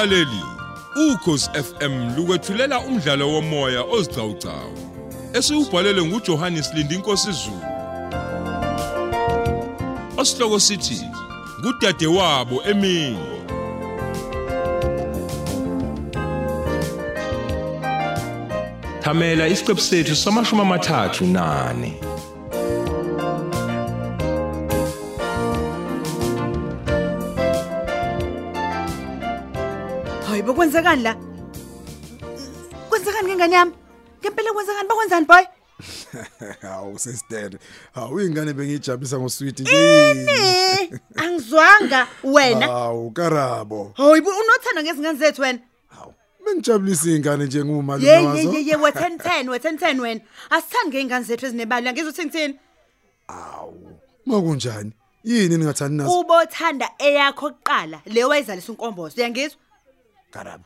Mlaleli, ukhosi FM lukwethulela umdlalo womoya ozicawucawu. Esiubhalele nguJohannes Lindi inkosi Zulu. Osihloko sithi kudade wabo emini. Thamela isiqephu sethu samashumi amathathu nane. Hayi bokwenzekani la? Kwenzekani ngengane yami? Ngempela kwenzekani bakwenzani boy? Hawu sister. Hawu ingane bengijabulisa ngosweet Eh, angizwanga wena. Hawu karabo. Hayi bo unothanda ngezingane zethu wena. Hawu. Bengijabulisa ingane njengomalume Ye ye wazo. ye ye we 10 10 we 10 10 wena. Asithandi ngezingane zethu ezinebali angizothi ngithini? Makunjani? Yini ningathandi nazo? Ubothanda eyakho kuqala le wayizalisa unkombozo. Uyangizwa? Karabo.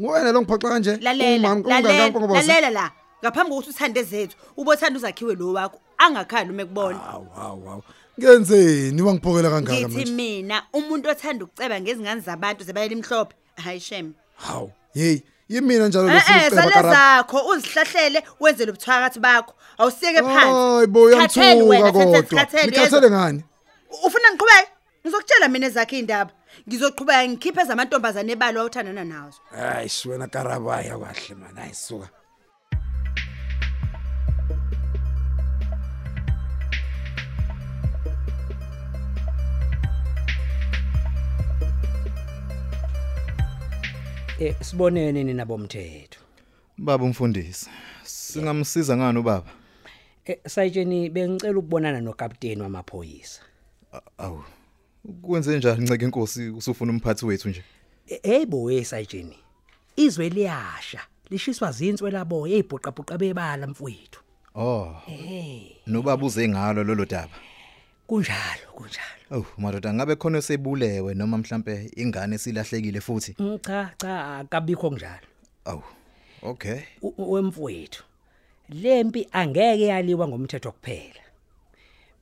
Ngwena lo ngiphoxa kanje? Lalela, Umama lalela, ungangangqongoza. lalela la. Ngaphambi kokuthi uthande zethu, ubothanda uzakhiwe lo wakho. Angakhali uma ekubona. Hawu hawu hawu. Ngenzeni wangiphokela kangaka Ngithi manje? mina umuntu othanda ukuceba ngezingane zabantu zebayela imhlophe. Hayi shem. Hawu. Hey, yimina njalo lo Eh eh futhi sale karabo. zakho uzihlahlele wenze lobuthakathi bakho. Awusiyeke phansi. Hayi bo Sikhathele wena, uyangithuka Thembi, kodwa. sikhathele, Ngikhathele ngani? Ufuna ngiqhubeke? Ngizokutshela mina ezakhe indaba. Ngizoqhubeka ngikhiphe ezamantombazane ebalo awuthandana nazo. Hayi wena karabo aya kahle man. Hayi suka. Eh sibonene nina bomthetho. Baba umfundisi, singamsiza ngani ubaba? Eh sayitsheni bengicela ukubonana nokapteni wamaphoyisa. Awu. Kwenze njani nceke inkosi usufuna umphathi wethu nje? Eh, Hey bo sayitsheni. Izwe liyasha, lishiswa zintswe labo ezibhuqabhuqa bebala mfowethu. Oh, Eh nobaba uze ngalo lolo daba. kunjalo kunjalo. Oh, madoda ngabe khona sebulewe noma mhlambe ingane silahlekile futhi. Mm, Cha cha akabikho kunjalo. Awu. Okay. U- u- Wemfowethu. Lempi angeke yaliwa ngomthetho kuphela.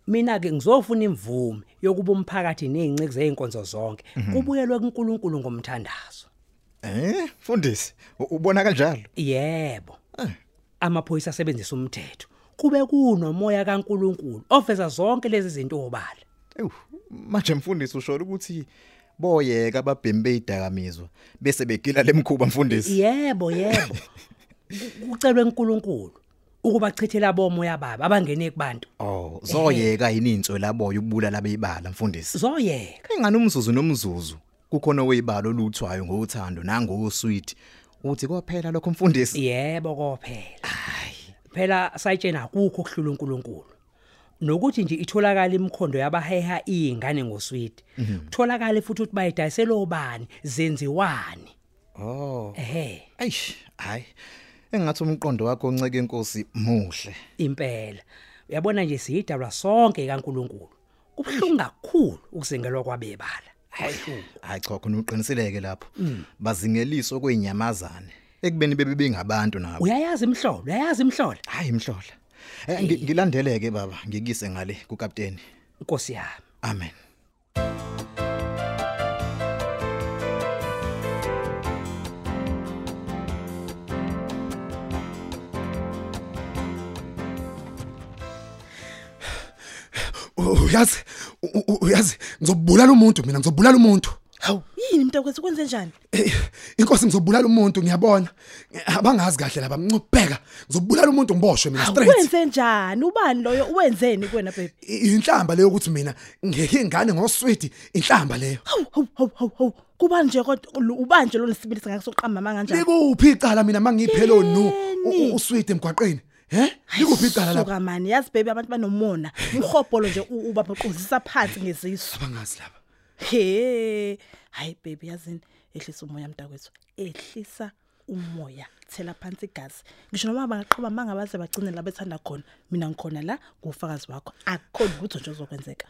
Mina ke ngizofuna imvume yokuba umphakathi nezinceke zeinkonzo zonke kubuyelwe kuNkulunkulu ngomthandazo. Eh, mfundisi, ubona kanjalo? Yebo. Amaphoyisa asebenzisa umthetho. Kube kunomoya kaNkuluNkulu oveza zonke lezi zinto obala. Ewu, manje mfundisi usho ukuthi boyeka ababhemi beyidakamizwa bese begila lemkhuba mfundisi. Yebo, yebo. Kucelwe uNkulunkulu ukubachithela bomoya baba abangene kubantu. Oh, zoyeka yini inswe laboya ukubulala beyibala mfundisi. Zoyeka. Engani umzuzu nomzuzu kukhona oyibalo oluthwayo ngothando nangosweet. Uthi kophela lokho mfundisi? Yebo kophela. Phela sayitshena akukho kuhlula uNkulunkulu. Nokuthi nje itholakala imikhondo yabaheha izingane ngoswidi. Kutholakala futhi ukuthi bayidayisela obani zenziwani. Oh. Ehhe. Eish, hayi. Engathi umqondo wakho onceke inkosi muhle. impela uyabona nje siyidalwa sonke kaNkuluNkulu kubhlungu kakhulu ukuzengelwa kwabebala hayi Hayi cha khona uqiniseleke lapho. Bazingeliswa kwezinyamazane. Ekubeni bebe bengabantu nabo. uyayazi imhlolo uyayazi imhlolo Hayi imhlola. Eh ngi- ngilandeleke baba, ngikise ngale kukapteni. inkosi yami Amen. Uyazi, u- u- uyazi ngizobulala umuntu mina ngizobulala umuntu. Hawu, yini mntakwethu kwenze njani? Eh, Inkosi ngizobulala umuntu ngiyabona. Abangazi kahle laba mncubheka. Ngizobulala umuntu ngiboshwe mina Hawu, straight. Wenze njani? Ubani loyo? Wenzeni kuwena baby? I- Inhlamba leyo ukuthi mina ngeke ingane ngosweet inhlamba leyo. Hawu, hawu, hawu, hawu, hawu. Kuba nje kodwa lu- ubanje lo nesibilisa ngakusoqamba manga kanjani? Likuphi icala mina mangiyiphelo no Yini? usweet emgwaqeni? He? Likuphi icala lapha? Suka mani, yazi baby abantu banomona. Umhobholo nje ubabaqozisa phansi ngezisu. Abangazi laba. He. Hayi baby yazini ehlisa umoya mntakwethu. Ehlisa umoya. Thela phansi igazi. Ngisho noma bangaqhuma manga baze bagcine la bethanda khona. Mina ngikhona la kufakazi wakho. Akukhona ukuthi nje uzokwenzeka.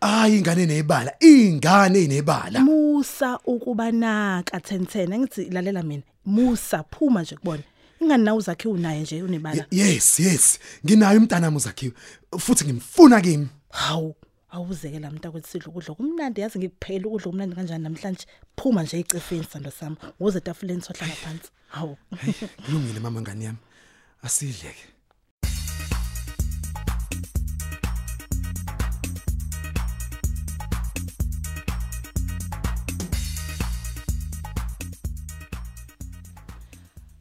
Hayi ingane nebala, ingane inebala. Musa ukuba naka 1010 ngithi lalela mina. Musa phuma nje kubona. Ingani nawe uzakhe unaye nje unebala. Ye- Yes, yes. Nginayo umntana muzakhiwe. Futhi ngimfuna kimi. hawu awuzeke la mntakwethu sidla ukudla. Kumnandi yazi ngikuphekela ukudla kumnandi kanjani? Namhlanje phuma nje icefeni sando sami uze etafuleni sohlala phansi hawu. Kulungile mama ngani yami? Asidleke.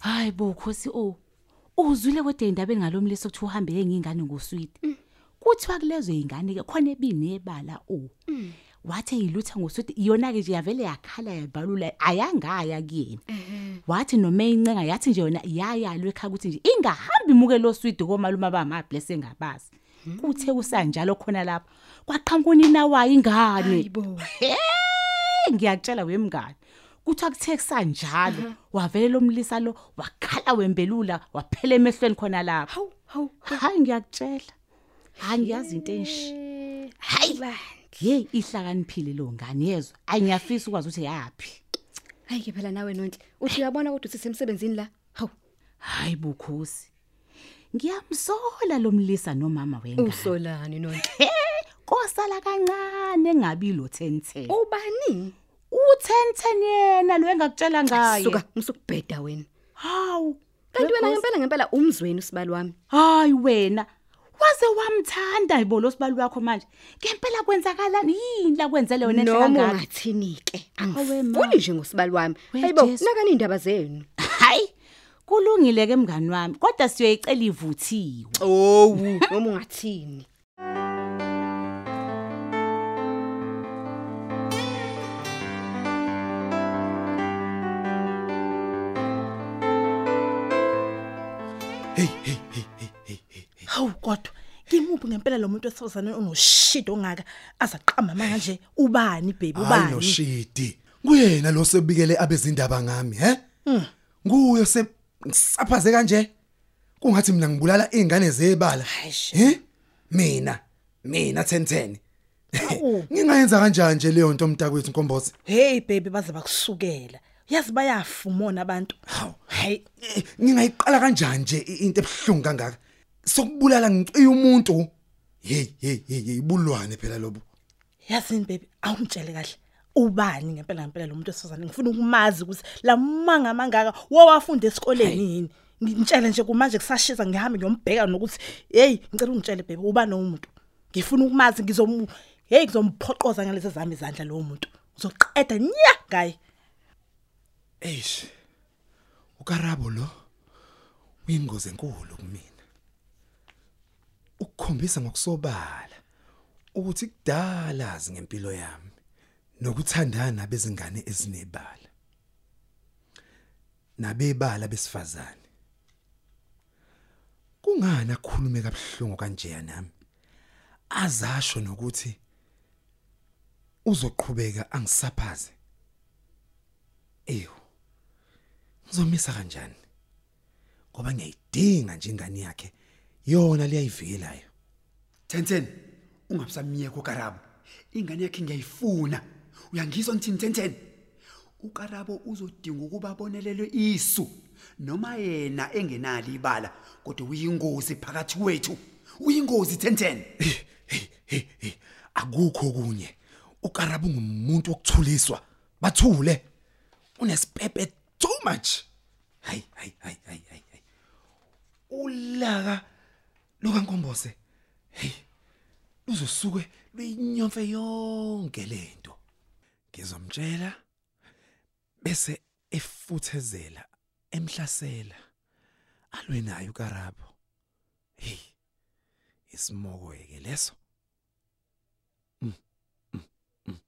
Hayi bo khosi o. Uzwile kodwa indaba engalomliso ukuthi uhambe ngengane ngoswidi. Kuthiwa kulezo izingane ke khona ebinebala o. Wathi yilutha ngoswidi iyona ke nje yavele yakhala yabalula ayangaya kuyena. Wathi noma incenga yathi nje yona iyayalwe ekhaya ukuthi nje ingahambi imuke lo swidi komalume abama blessing ngabazi. Kuthe kusanjalo khona lapha. Kwaqhamuka unina wayo ingane. Hayibo. Hey, ngiyakutshela wemngane. Kuthiwa kuthe kusanjalo wavele lomlisa lo wakhala wembelula waphela emehlweni khona lapha. Hawu, hawu. Hayi ngiyakutshela. Hayi ngiyazi into enshi. Hayi. Hey ihlakaniphile lo ngane yezwa. Ayi ngiyafisa ukwazi ukuthi yapi. Hayi ke phela nawe nonhle. Uthi uyabona kodwa usisemsebenzini la. Hawu, Hayi bukhosi. Ngiyamsola lomlisa nomama wengane. usolani nonhle. He, kosala kancane engabi lo 1010. Ubani? U1010 yena lo engakutshela ngaye. Suka, musukubheda wena. Hawu. Kanti wena ngempela ngempela umzweni usibali wami. Hayi wena. Waze wamthanda ibo lo sibali wakho manje. Ngempela kwenzakalani yini la kwenzele wena enhle Noma kangaka? ungathini ke. Awe, ma. Angifuni nje ngosibali wami. We, Hayibo, Jesu. nakani indaba zenu. Hayi. Kulungile ke mngani wami, kodwa siyoyicela ivuthiwe. Oh, noma ungathini. Ngimuphi ngempela lo muntu wesifazane onoshit ongaka azaqamba manje ubani baby hayi ubani? noshidi kuyena lo sebikele abezindaba ngami he? Nguyo se ngisaphaze kanje? Kungathi mina ngibulala izingane zebala. He? Mina mina 1010 ngingayenza kanjani nje leyo nto mntakwethu nkombozi hey baby baze bakusukela. Yazi bayafumona abantu. Hawu. hey Eh, ngingayiqala kanjani nje i- into ebhlungu kangaka? Sokubulala ngiciya umuntu hey hey hey ibulwane phela lobo yazini baby awungitshele kahle. Ubani ngempela ngempela lo muntu wesifazane ngifuna ukumazi ukuthi la manga mangaka wawafunda esikoleni yini? Ngitshele nje kumanje kusashisa ngihambe ngiyombheka nokuthi hey ngicela ungitshele baby ubani umuntu ngifuna ukumazi ngizom hey ngizomphoqoza ngalezi zami izandla lo muntu. Ngizoqeda nya gayi eish ukarabo lo uyingozi enkulu kumina. Ukukhombisa ngokusobala ukuthi kudala azi ngempilo yami nokuthandana bezingane ezinebala. Nabebala besifazane. Kungani akhulume kabuhlungu kanje nami azasho nokuthi uzoqhubeka angisaphaze. Eyo ngizomisa kanjani? Ngoba ngiyayidinga nje ingane yakhe yona liyayivikelayo 1010 ungabusamiyeko Karabo ingane yakhe ngiyayifuna. Uyangizwa ngithini 1010 ukarabo uzodinga ukuba abonelelwe isu noma yena engenali ibala kodwa uyingozi phakathi kwethu. Uyingozi 1010 hey hey hey akukho kunye ukarabo ngumuntu wokuthuliswa. Bathule. Unesipepe too much. Hayi hayi hayi hayi hayi. ulaka lokankombose. Hey luzosuke luyinyomfe yonke lento ngizomtshela bese efuthezela emhlasela. Alwe naye ukarabo hey isimoko ke leso. Mm, mm, mm.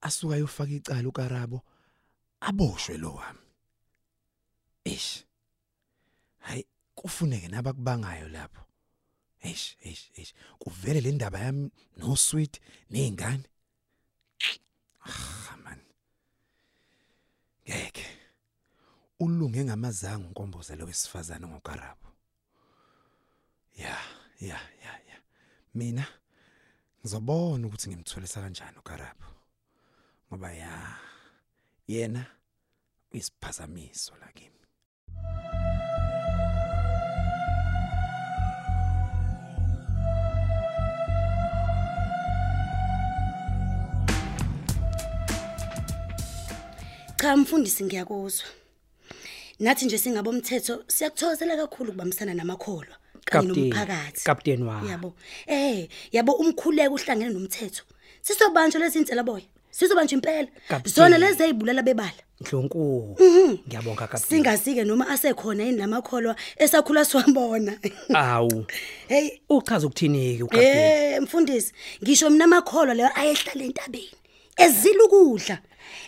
asuka yofaka icala ukarabo aboshwe lo wami. Eish hayi kufuneke nabakubangayo lapho. Eish eish eish. Kuvele le ndaba yami no sweet nezingane ah man. Ngeke. Ulunge ngamazango unkomboze lo wesifazane ngokarabo. Ya ya ya ya. Mina ngizobona ukuthi ngimthulisa kanjani ukarabo. Ngoba ya yena uyisiphazamiso la kimi. Cha mfundisi ngiyakuzwa. Nathi nje singabomthetho siyakuthokozela kakhulu ukubambisana namakholwa kanye Kapteni, nomphakathi. kapteni wami. Yabo. Eh, yabo umkhuleko uhlangene nomthetho. Sizobanjwa lezi insela boya. Sizobanjwa impela. Kapteni. Zona lezi ezibulala bebala. Ndlonkulu. Ngiyabonga kapteni. Singasike noma asekhona yini lamakholwa esakhula siwabona. Awu. Hey, Uchaza ukuthini ke ukapteni? Eh mfundisi, ngisho mina amakholwa leyo ayehlala entabeni. Ezila ukudla.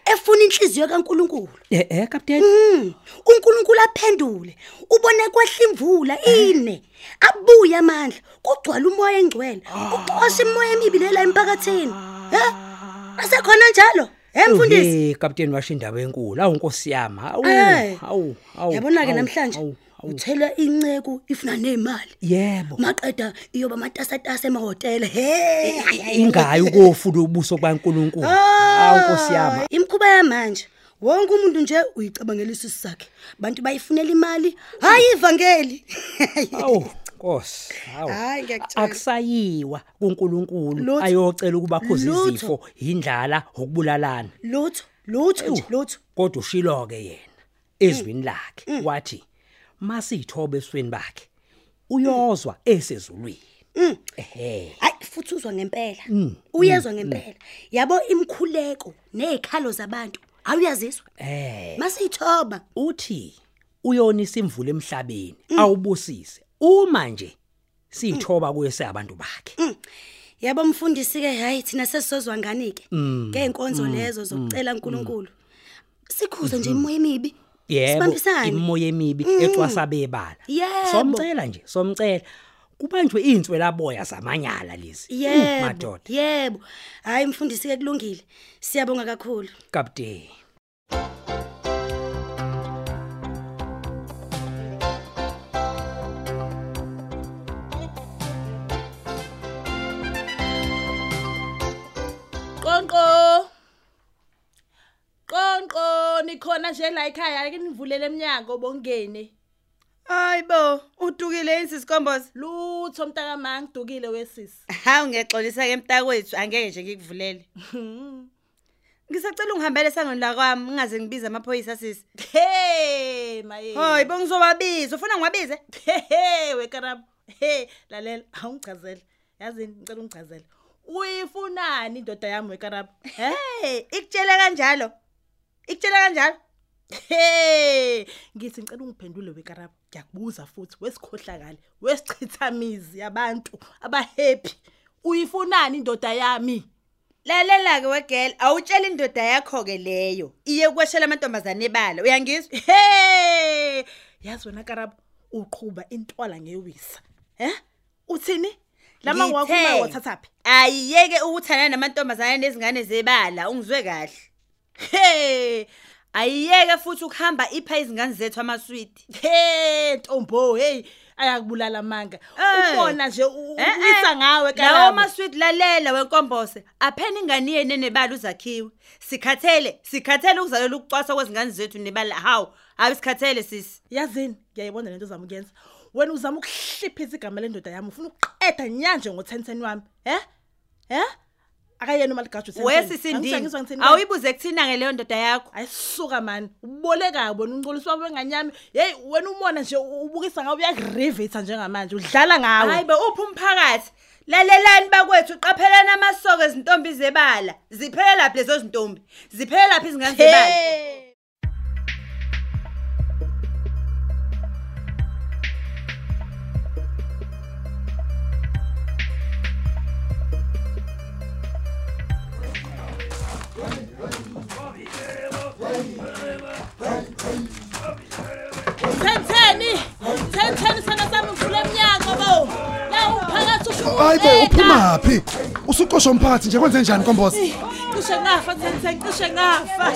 Efuna inhliziyo kaNkuluNkulu. Eh eh kapteni. Mm, uNkulunkulu aphendule. Ubone kwehla imvula ine. Abuya amandla. Kugcwala umoya engcwele. Uxosha imoya emibi lela emphakathini. Eh? Asekhona njalo? Eh mfundisi? Hey kapteni washo indaba enkulu. Awu Nkosi yami. Awu. Eh. Awu. Awu. Yabona ke awu, namhlanje awu, awu. Uthela incegu ifuna nemali. Yebo. Maqeda iyoba matasatasa emahotela. Hey. Ingayi ukofuna ubuso baNkuluNkulu. Awu Nkosi yami. Imkhuba yamanje wonke umuntu nje uyicabangela isisu sakhe. Bantu bayifunela imali, hayi ivangeli. Awu Nkosi. Hayi ngiyakutshela. Akusayiwa kuNkulunkulu ayocela ukuba khoza izifo, indlala, ukubulalana. Lutho, lutho lutho. Kodwa ushilo ke yena ezwini lakhe wathi masithobe esweni bakhe uyozwa esezulwini. Ehhe. Hayi futhi uzwa ngempela. Uyezwa ngempela. Yabo imkhuleko nezikhalo zabantu. Awuyaziswa? Eh. Masithoba. uthi uyonisa imvula emhlabeni awubusise uma nje sithoba kuye seabantu bakhe Yabo mfundisi ke hayi thina sesizozwa ngani ke? Ngeenkonzo lezo zokucela uNkulunkulu. Sikhuze nje imoya emibi. Yebo Sibambisane. imoya emibi ecwasa bebala Yebo. somcela nje somcela kubanjwe inswela boya zamanyala lezi Mm, Yebo. madoda Yebo. Hayi mfundisi ke kulungile. Siyabonga kakhulu. kapteni nikhona nje la ekhaya ake nivulele eminyango bongene. Hayibo, udukile insisikombozi. Lutho mntaka manga dukile wesisi. Hawu ngiyexolisa ke mntakwethu, angeke nje ngikuvulele. Ngisacela ungihambele esangweni la kwami, ngingaze ngibize amaphoyisa sisi. Hey maye. Hayibo ngizobabiza, ufuna ngiwabize? Hey wekarabo. Hey lalela awungichazela. Yazi ngicela ungichazele. Uyifunani indoda yami wekarabo? Hey, ikutshela kanjalo. Ikutshela kanjalo? Hey, ngithi ngicela ungiphendule wekarabo. Ngiyakubuza futhi wesikhohlakala, wesichithamizi yabantu abahappy. Uyifunani indoda yami? Lalela ke wegel, awutshela indoda yakho ke leyo. Iye kweshela amantombazane ebala. Uyangizwa? Hey! Yazi wena Karabo, uqhuba intwala ngewisa. Eh? Uthini? Lama ngwakhuma Ngithe, wathathaphi? Ayiyeke ukuthana namantombazane nezingane zebala, ungizwe kahle. Hey! Ayiyeke futhi ukuhamba ipha izingane zethu amaswiti. Hey, Ntombo, hey, ayakubulala manga. Eh. Ubona nje u- Eh, uwisa eh, ngawe Lawo Karabo. maswiti lalela wenkombose. Apheni ingane yene nebala uzakhiwe. Sikhathele, sikhathele ukuzalela ukucwasa kwezingane zethu nebala. Hawu, abisikhathele sisi. Yazini, ngiyayibona lento ozama ukuyenza. Wena uzama ukuhliphisa igama lendoda yami, ufuna ukuqeda nyanje ngo1010 wami. Eh? Eh? Akayena umaligajo 1010. Wesi sindini. Angitshengisa ngithini? Awuyibuze kuthina ngeleyo ndoda yakho. ayisuka man uboleka bona uncoliswa wenganyami hey wena umona nje ubukisa ngawe uyakurivate njengamanje udlala ngawe Hayibe uphi umphakathi? Lalelani bakwethu qaphelani amasoko ezintombi zebala. Ziphela laphi lezo zintombi? Ziphela laphi izingane zebala? Thentheni sana sami ngivule eminyango bo. La umphakathi usho. Hayibo uphuma phi? Usuqosha umphakathi nje kwenze njani Nkombozi? Cishe ngafa thentheni, cishe ngafa.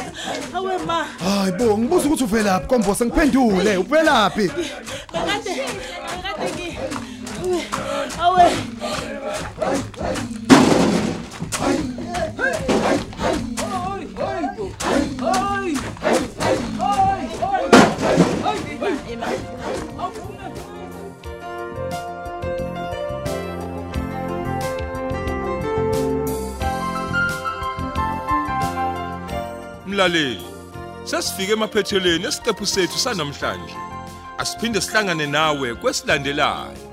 Awe ma. Hayibo ngibuza ukuthi uvelaphi Nkombozi ngiphendule uvelaphi? Bekade bekade ngi. Awe. Mlaleli, Sesifike emaphethelweni esiqephu sethu sanamhlanje. Asiphinde sihlangane nawe kwesilandelayo.